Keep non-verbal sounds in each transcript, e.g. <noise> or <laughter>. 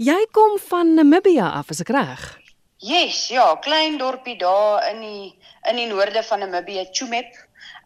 Jy kom van Namibia af, is ek reg? Yes, ja, klein dorpie daar in die in die noorde van Namibië, Chumep.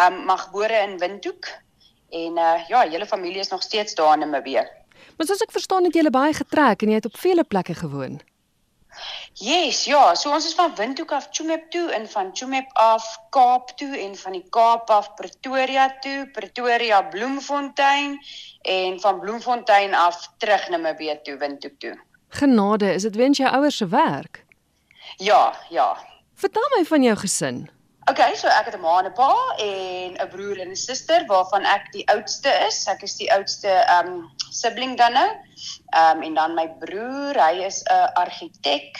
Um maar gebore in Windhoek en uh ja, hele familie is nog steeds daar in Namibië. Maar soos ek verstaan het jy baie getrek en jy het op vele plekke gewoon. Yes, ja, so ons is van Windhoek af Chumep toe en van Chumep af Kaap toe en van die Kaap af Pretoria toe, Pretoria Bloemfontein en van Bloemfontein af terug na Namibië toe, Windhoek toe. Genade, is dit wens jou ouers se werk? Ja, ja. Vertel my van jou gesin. Okay, so ek het 'n ma en 'n pa en 'n broer en 'n suster waarvan ek die oudste is. Ek is die oudste um sibling dan nou. Um en dan my broer, hy is 'n argitek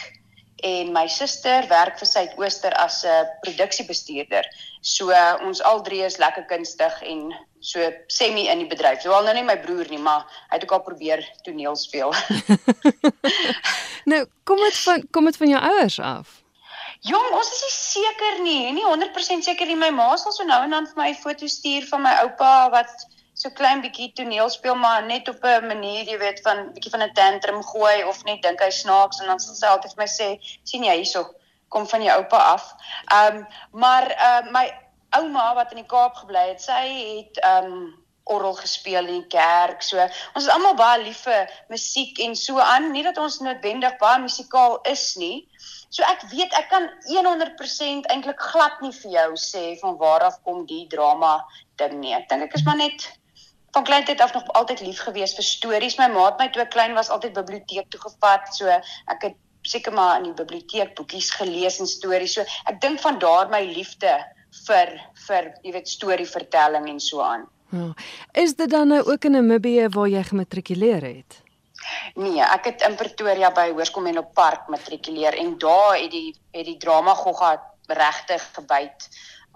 en my suster werk vir Suidooster as 'n produksiebestuurder. So uh, ons al drie is lekker kunstig en so semi in die bedryf. So al nou nie my broer nie, maar hy het ook al probeer toneel speel. <laughs> <laughs> nou, kom dit van kom dit van jou ouers af? Jong, ons is nie seker nie, nie 100% seker nie. My ma sal so nou en dan vir my 'n foto stuur van my oupa wat so klein bietjie toneel speel maar net op 'n manier, jy weet, van bietjie van 'n tantrum gooi of net dink hy snaaks en dan sal sy altyd vir my sê, sien jy hierso, kom van jou oupa af. Ehm um, maar uh my ouma wat in die Kaap gebly het, sy het ehm um, orgel gespeel in die kerk. So ons is almal baie lief vir musiek en so aan. Nie dat ons noodwendig baie musikaal is nie. So ek weet ek kan 100% eintlik glad nie vir jou sê van waar af kom die drama ding nie. Ek dink ek is maar net van kleintyd af nog altyd lief gewees vir stories. My ma het my toe klein was altyd biblioteek toe gevat. So ek het seker maar in die biblioteek boekies gelees en stories. So ek dink van daar my liefde vir vir jy weet storievertelling en so aan. Ja. Is dit dan nou ook in Namibië waar jy gematrikuleer het? Nee, ek het in Pretoria by Hoërskool Menlo Park matrikuleer en daar het die het die drama gogga regtig gebyt.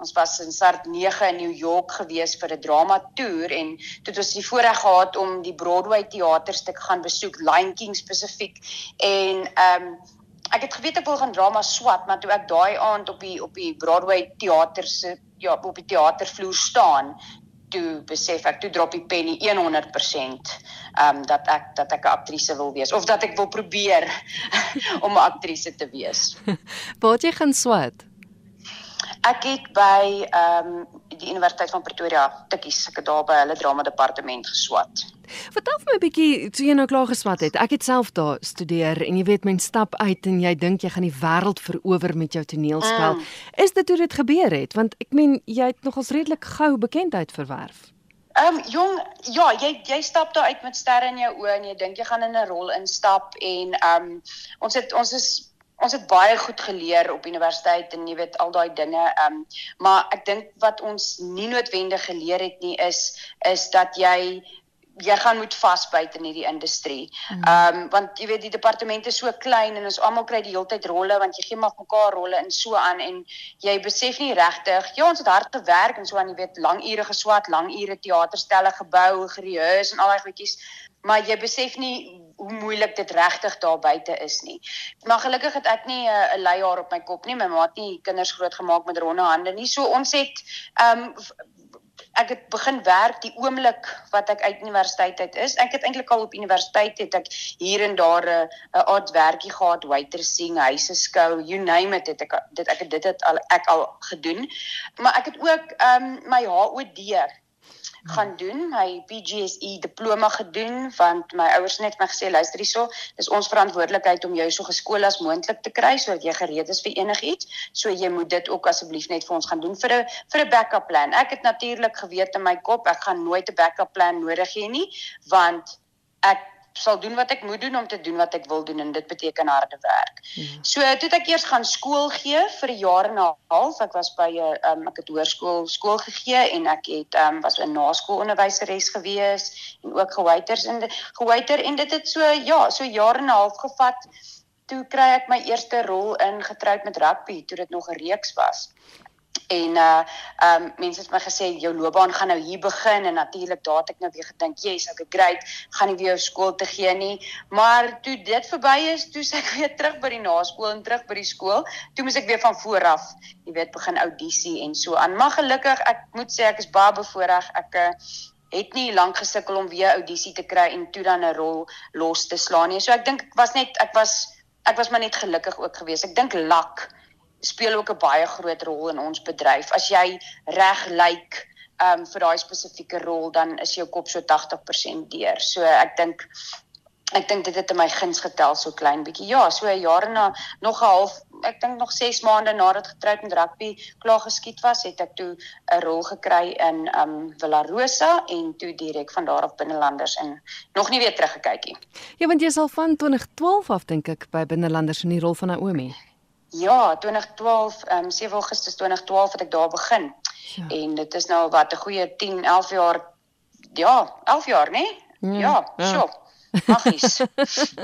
Ons was in Sart 9 in New York gewees vir 'n drama toer en toe het ons die voorreg gehad om die Broadway teaterstuk gaan besoek, Lion King spesifiek. En ehm um, ek het geweet ek wil gaan drama swat, maar toe ek daai aand op die op die Broadway teater se ja, op die teatervloer staan, toe besef ek toe drop die penny 100% ehm um, dat ek dat ek 'n aktrise wil wees of dat ek wil probeer <laughs> om 'n aktrise te wees. Waar het jy gaan swat? Ek het by ehm um, die Universiteit van Pretoria tikkies ek het daar by hulle drama departement geswat. Vertel vir my 'n bietjie toe jy nou klaar geswat het. Ek het self daar studeer en jy weet mens stap uit en jy dink jy gaan die wêreld verower met jou toneelspel. Mm. Is dit hoe dit gebeur het? Want ek meen jy het nogals redelik gou bekendheid verwerf. Ehm um, jong, ja, jy jy stap daar uit met sterre in jou oë en jy dink jy gaan in 'n rol instap en ehm um, ons het ons is ons het baie goed geleer op universiteit en jy weet al daai dinge ehm um, maar ek dink wat ons nie noodwendig geleer het nie is is dat jy jy gaan moet vasbyt in hierdie industrie. Hmm. Ehm um, want jy weet die departement is so klein en ons almal kry die hele tyd rolle want jy gee maar mekaar rolle in so aan en jy besef nie regtig ja ons het hard gewerk en so aan jy weet lang ure geswat, lang ure teaterstelle gebou, gereheers en al daai goedjies maar jy besef nie hoe moeilik dit regtig daar buite is nie. Maar gelukkig het ek nie 'n uh, leihaar op my kop nie. My ma het nie kinders grootgemaak met ronde hande nie. So ons het ehm um, ek het begin werk die oomblik wat ek uit universiteit uit is. Ek het eintlik al op universiteit het ek hier en daar 'n 'n aard werkie gehad, waitersing, huise skou, you name it, het ek dit ek het dit het al ek al gedoen. Maar ek het ook ehm um, my HOD gaan doen, my PGCE diploma gedoen want my ouers net my gesê luister hierso, dis ons verantwoordelikheid om jou so geskool as moontlik te kry sodat jy gereed is vir enigiets. So jy moet dit ook asseblief net vir ons gaan doen vir 'n vir 'n backup plan. Ek het natuurlik geweet in my kop ek gaan nooit 'n backup plan nodig hê nie want ek sal doen wat ek moet doen om te doen wat ek wil doen en dit beteken harde werk. Hmm. So toe ek eers gaan skool gee vir 'n jaar en 'n half. Ek was by 'n um, ek het hoërskool skool gegee en ek het um, was 'n naskoolonderwyseres gewees en ook gewaiters en gewaiter en dit het so ja, so jaar en 'n half gevat. Toe kry ek my eerste rol in getroud met rugby toe dit nog 'n reeks was en uh um mense het my gesê jou loopbaan gaan nou hier begin. En natuurlik daar het ek nou weer gedink jy's okay great? Gaan nie weer skool te gee nie. Maar toe dit verby is toe ek <laughs> weer terug by die naskool en terug by die skool. Toe moet ek weer van voor af jy weet begin audisie en so aan. Maar gelukkig ek moet sê ek is baie bevoorreg. Ek uh, het nie lank gesukkel om weer audisie te kry en toe dan 'n rol los te slaan nie. So ek dink ek was net ek was ek was maar net gelukkig ook geweest. Ek dink lak speel ook 'n baie groot rol in ons bedryf. As jy reg lyk like, um vir daai spesifieke rol dan is jou kop so 80% deur. So ek dink ek dink dit het in my guns getel so klein bietjie. Ja, so 'n jaar na nog 'n half, ek dink nog 6 maande nadat getroud met rugby klaar geskied was, het ek toe 'n rol gekry in um Villa Rosa en toe direk van daar af binnelanders en nog nie weer teruggekyk nie. Ja, want jy is al van 2012 af dink ek by binnelanders in die rol van Naomi. Ja, 2012, um 7 Augustus 2012 het ek daar begin. Ja. En dit is nou wat 'n goeie 10, 11 jaar ja, 11 jaar, né? Nee? Ja, ja, so. Magies.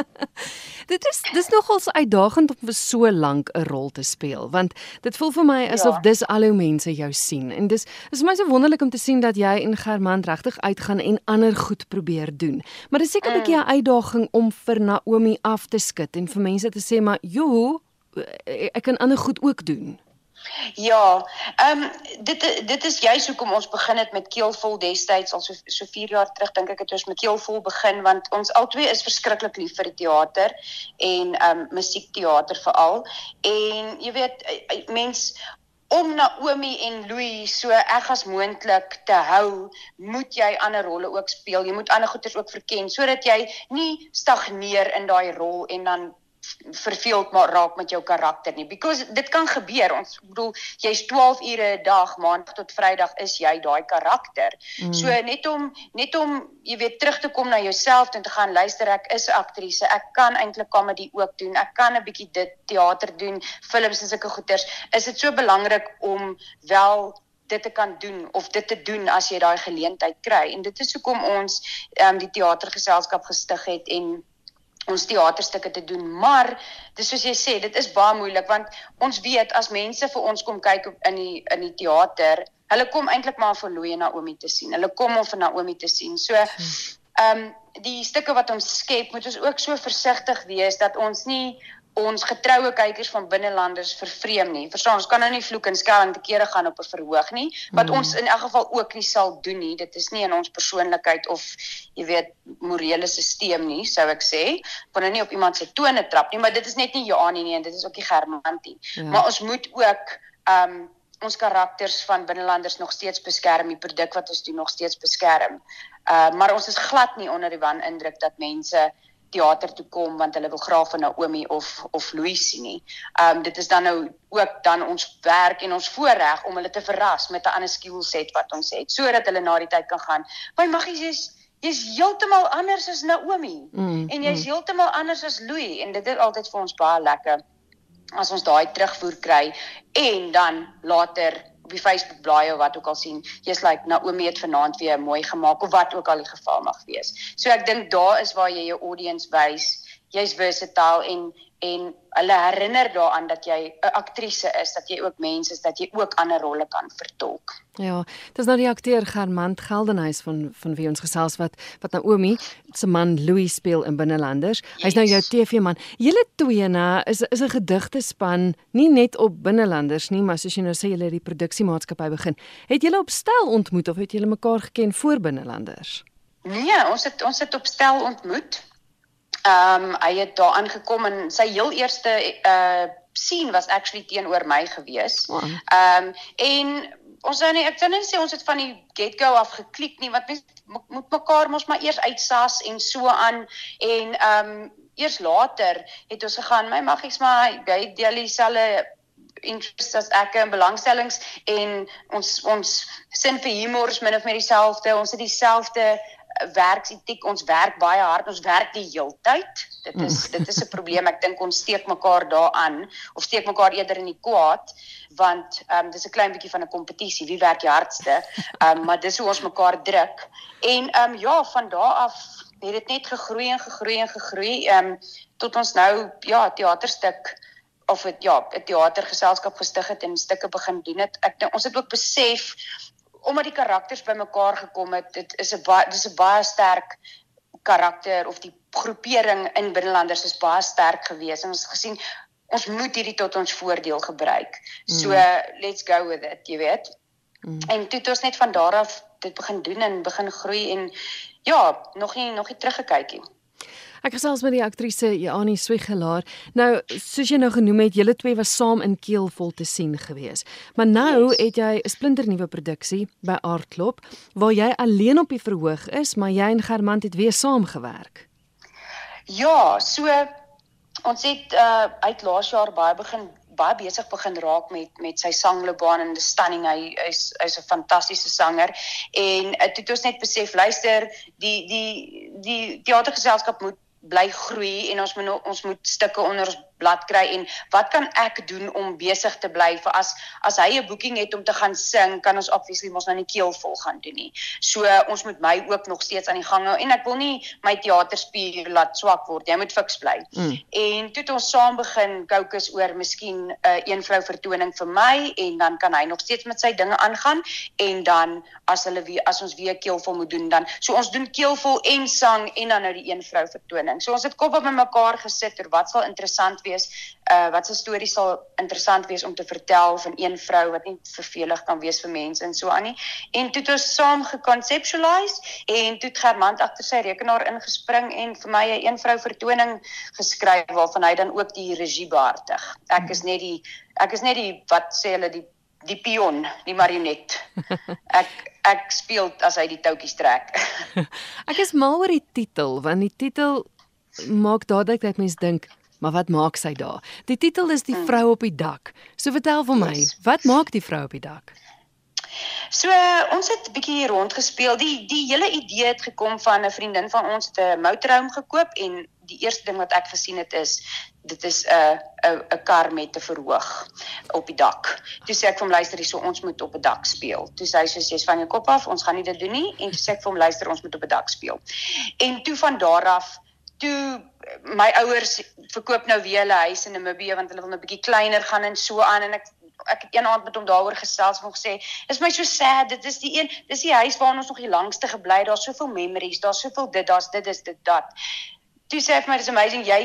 <laughs> dit is dis nogals uitdagend om vir so lank 'n rol te speel want dit voel vir my asof ja. dis al hoe mense jou sien en dis is vir my so wonderlik om te sien dat jy en Germant regtig uitgaan en ander goed probeer doen. Maar dis seker 'n mm. bietjie 'n uitdaging om vir Naomi af te skud en vir mense te sê maar joe ek kan ander goed ook doen. Ja, ehm um, dit dit is juist hoekom ons begin het met Keelvol destyds al so so 4 jaar terug dink ek het ons met Keelvol begin want ons albei is verskriklik lief vir die teater en ehm um, musiekteater veral. En jy weet eh, eh, mens om Naomi en Louis so erg as moontlik te hou, moet jy ander rolle ook speel. Jy moet ander goeters ook verken sodat jy nie stagneer in daai rol en dan verveeld maar raak met jou karakter nie. Because dit kan gebeur. Ons bedoel jy's 12 ure 'n dag maandag tot vrydag is jy daai karakter. Mm. so net om net om jy weet terug te kom na jouself en te gaan luister ek is 'n aktrise. Ek kan eintlik komedie ook doen. Ek kan 'n bietjie dit teater doen films en sulke goeters. Is dit so belangrik om wel dit te kan doen of dit te doen as jy daai geleentheid kry? En dit is hoekom ons um, die teatergeselskap gestig het en ons teaterstukke te doen maar dis soos jy sê dit is baie moeilik want ons weet as mense vir ons kom kyk in die in die teater hulle kom eintlik maar vir Louie en Naomi te sien. Hulle kom om vir Naomi te sien. So ehm um, die stukke wat ons skep moet ons ook so versigtig wees dat ons nie ons getroue kykers van binnelanders vervreem nie. Verstaan, ons kan nou nie vloek en skel en te kere gaan op 'n verhoog nie, wat mm. ons in elk geval ook nie sal doen nie. Dit is nie in ons persoonlikheid of jy weet morele stelsel nie, sou ek sê. Kon nou nie op iemand se tone trap nie, maar dit is net nie Joanie nie en dit is ook nie Germantie. Ja. Maar ons moet ook um ons karakters van binnelanders nog steeds beskerm, die produk wat ons doen nog steeds beskerm. Uh maar ons is glad nie onder die wan indruk dat mense teater toe kom want hulle wil graag van Naomi of of Louis sien nie. Ehm um, dit is dan nou ook dan ons werk en ons voorreg om hulle te verras met 'n ander skill set wat ons het sodat hulle na die tyd kan gaan. My maggies jy's jy's heeltemal anders as Naomi mm, en jy's mm. heeltemal anders as Louis en dit is altyd vir ons baie lekker as ons daai terugvoer kry en dan later op die Facebook blaai of wat ook al sien, jy's like Naomi het vanaand weer mooi gemaak of wat ook al die geval mag wees. So ek dink daar is waar jy jou audience wys, jy's versatile en en hulle herinner daaraan dat jy 'n aktrise is, dat jy ook mens is, dat jy ook ander rolle kan vertolk. Ja, dis nou die akteur Germant Geldenhuys van van wie ons gesels wat wat Naomi se man Louis speel in Binnelanders. Hy's nou jou TV-man. Julle twee na is is 'n gedigte span, nie net op Binnelanders nie, maar soos jy nou sê julle het die produksiemaatskappy begin. Het julle op stel ontmoet of het julle mekaar geken voor Binnelanders? Nee, ons het ons het op stel ontmoet. Ehm um, hy het daar aangekom en sy heel eerste uh sien was actually teenoor my gewees. Ehm wow. um, en ons nou nie ek kan nie sê ons het van die get go af geklik nie want mens moet mekaar mos maar eers uitsas en so aan en ehm um, eers later het ons gegaan my maggies maar hy deel dieselfde interests as ek en belangstellings en ons ons sin vir humor is min of meer dieselfde ons het dieselfde werksetiek ons werk baie hard ons werk die heeltyd dit is mm. dit is 'n probleem. Ek dink ons steek mekaar daaraan of steek mekaar eerder in die kwaad want ehm um, dis 'n klein bietjie van 'n kompetisie wie werk die hardste. Ehm um, maar dis hoe ons mekaar druk. En ehm um, ja van daardie af het dit net gegroei en gegroei en gegroei ehm um, tot ons nou ja teaterstuk of het ja 'n teatergeselskap gestig het en stukke begin doen het. Ek ons het ook besef omdat die karakters bymekaar gekom het, dit is 'n baie dis 'n baie sterk karakter of die groepering in binnelanders is baie sterk geweest. Ons het gesien ons moet hierdie tot ons voordeel gebruik. So mm. let's go with it, jy weet. Mm. En toe het ons net van daar af dit begin doen en begin groei en ja, nog nie nog nie teruggekyk nie. Ek gesels met die aktrise Jani Swigelaar. Nou, soos jy nou genoem het, julle twee was saam in Keelvol te sien gewees. Maar nou yes. het jy 'n splinternuwe produksie by Aardklop waar jy alleen op die verhoog is, maar jy en Germant het weer saamgewerk. Ja, so ons het uh uit laas jaar baie begin baie besig begin raak met met sy sangloopbaan en the stunning hy is hy's 'n fantastiese sanger en uh, toe het ons net besef luister die die die teatergeselskap moet bly groei en ons moet ons moet stukke onder ons blad kry en wat kan ek doen om besig te bly vir as as hy 'n boeking het om te gaan sing kan ons obviously mos nou nie keel vol gaan doen nie. So ons moet my ook nog steeds aan die gang hou en ek wil nie my teaterspier laat swak word. Jy moet fiks bly. Mm. En toe het ons saam begin kookus oor miskien 'n uh, een vrou vertoning vir my en dan kan hy nog steeds met sy dinge aangaan en dan as hulle weer as ons weer keelvol moet doen dan so ons doen keelvol en sang en dan nou die een vrou vertoning. So ons het kop op mekaar gesit oor wat sal interessant wees wees. Uh wat se storie sal interessant wees om te vertel van een vrou wat nie vervelig kan wees vir mense en so aan nie. En toe het ons saam geconceptualize en toe het Germant agter sy rekenaar ingespring en vir my 'n een vrou vertoning geskryf waarvan hy dan ook die regie behartig. Ek is net die ek is net die wat sê hulle die die pion, die marionet. <laughs> Ek ek speel as hy die toutjies trek. <laughs> ek is mal oor die titel want die titel maak dadelik dat mens dink Maar wat maak sy daar? Die titel is Die mm. vrou op die dak. So vertel vir my, wat maak die vrou op die dak? So uh, ons het 'n bietjie rondgespeel. Die die hele idee het gekom van 'n vriendin van ons het 'n motorhome gekoop en die eerste ding wat ek gesien het is dit is 'n 'n 'n kar met 'n verhoog op die dak. Toe sê ek vir hom luister hierso ons moet op 'n dak speel. Toe sê hy soos jy's van jou kop af, ons gaan nie dit doen nie en toe sê ek vir hom luister ons moet op 'n dak speel. En toe van daar af toe my ouers verkoop nou weer hulle huis in Namibië want hulle wil nou 'n bietjie kleiner gaan en so aan en ek ek het een aand met hom daaroor gesels en hom gesê is my so sad dit is die een dis die huis waar ons nog die langste gebly daar's soveel memories daar's soveel dit daar's dit is dit dat. Toe sê hy vir my dis amazing jy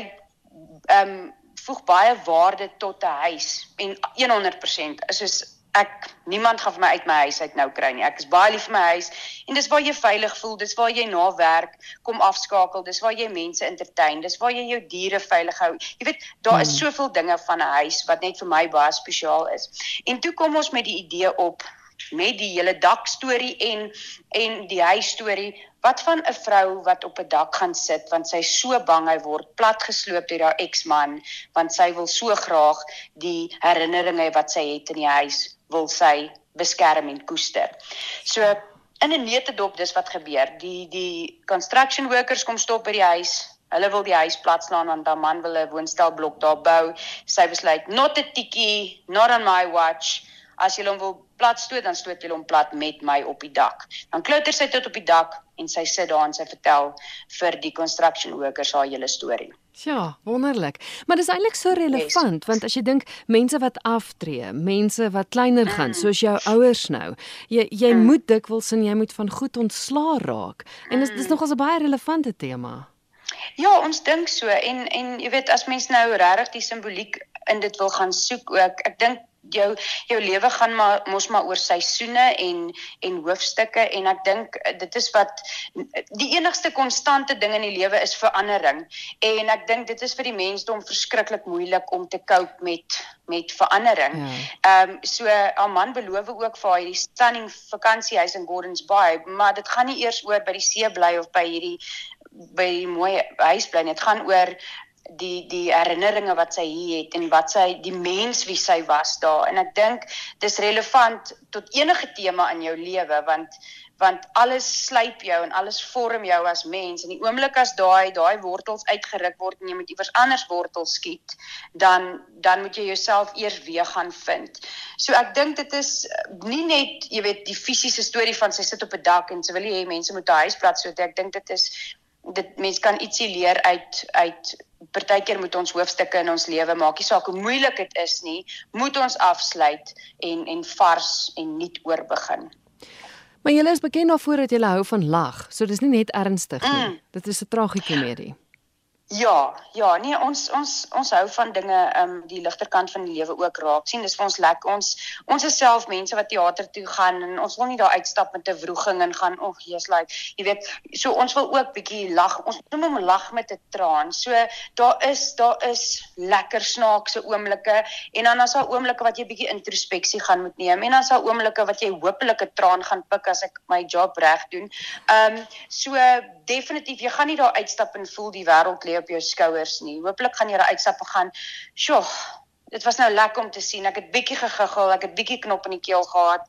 ehm um, voeg baie waarde tot 'n huis en 100% is soos ek niemand gaan vir my uit my huis uit nou kry nie. Ek is baie lief vir my huis en dis waar jy veilig voel, dis waar jy na werk kom afskakel, dis waar jy mense entertain, dis waar jy jou diere veilig hou. Jy weet, daar is hmm. soveel dinge van 'n huis wat net vir my baie spesiaal is. En toe kom ons met die idee op met die hele dak storie en en die huis storie wat van 'n vrou wat op 'n dak gaan sit want sy so bang hy word platgesloop deur haar eksman want sy wil so graag die herinneringe wat sy het in die huis wil sy beskerm en koester. So in 'n netedop dis wat gebeur. Die die construction workers kom stop by die huis. Hulle wil die huis platslaan want 'n man wil 'n woonstelblok daar bou. Sy besluit not a tikkie, not on my watch. As jy hom wil plat stoot, dan stoot jy hom plat met my op die dak. Dan klouter sy tot op die dak en sy sit daar en sy vertel vir die construction workers haar hele storie. Ja, wonderlik. Maar dis eintlik so relevant yes. want as jy dink mense wat aftree, mense wat kleiner gaan mm. soos jou ouers nou, jy jy mm. moet dikwels en jy moet van goed ontslaa raak. En dis mm. dis nogals 'n baie relevante tema. Ja, ons dink so en en jy weet as mens nou regtig die simboliek in dit wil gaan soek ook. Ek dink jou jou lewe gaan maar mos maar oor seisoene en en hoofstukke en ek dink eh, dit is wat die enigste konstante ding in die lewe is verandering en ek dink dit is vir die mensdom verskriklik moeilik om te cope met met verandering. Ja. Ehm ja. um, so 'n man beloof ook vir hierdie stunning vakansiehuis in Gordons Bay, maar dit gaan nie eers oor by die see bly of by hierdie by die mooi huis bly nie. Dit gaan oor die die herinneringe wat sy hier het en wat sy die mens wie sy was daar en ek dink dis relevant tot enige tema in jou lewe want want alles slyp jou en alles vorm jou as mens en die oomblik as daai daai wortels uitgeruk word en jy moet iewers anders wortels skiet dan dan moet jy jouself eers weer gaan vind. So ek dink dit is nie net jy weet die fisiese storie van sy sit op 'n dak en sy wil hê mense moet haar huis plat so ek dink dit is dit mense kan ietsie leer uit uit partykeer moet ons hoofstukke in ons lewe maak. Nie saak hoe moeilik dit is nie moet ons afsluit en en vars en nuut oorbegin. Maar julle is bekend daarvoor dat julle hou van lag so dis nie net ernstig nie. Mm. dit is 'n tragiese komedie Ja, ja, nee, ons ons ons hou van dinge ehm um, die ligterkant van die lewe ook raak sien. Dis vir ons lekker. Ons ons is self mense wat teater toe gaan en ons wil nie daar uitstap met 'n wroging en gaan, "Ag, jy's like, jy weet, so ons wil ook bietjie lag. Ons noem hom lag met 'n traan." So daar is daar is lekker snaakse oomblikke en dan as daar oomblikke wat jy bietjie introspeksie gaan moet neem en dan as daar oomblikke wat jy hopelik 'n traan gaan pik as ek my job reg doen. Ehm um, so definitief, jy gaan nie daar uitstap en voel die wêreld lê op jou skouers nie. Hooplik gaan jy daar uitstap gaan, "Sjoe, dit was nou lekker om te sien. Ek het bietjie gegiggel, ek het bietjie knop in die keel gehad,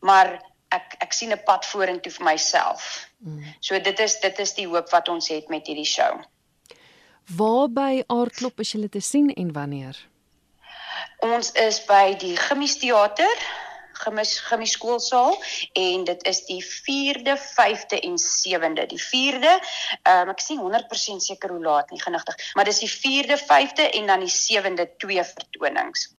maar ek ek sien 'n pad vorentoe vir myself." Mm. So dit is dit is die hoop wat ons het met hierdie show. Waar by Aardklop is julle te sien en wanneer? Ons is by die Gimmies Theater gemis gemis skoolsaal en dit is die 4de, 5de en 7de. Die 4de, ehm um, ek sien 100% seker hoe laat nie genigtig, maar dis die 4de, 5de en dan die 7de twee vertonings.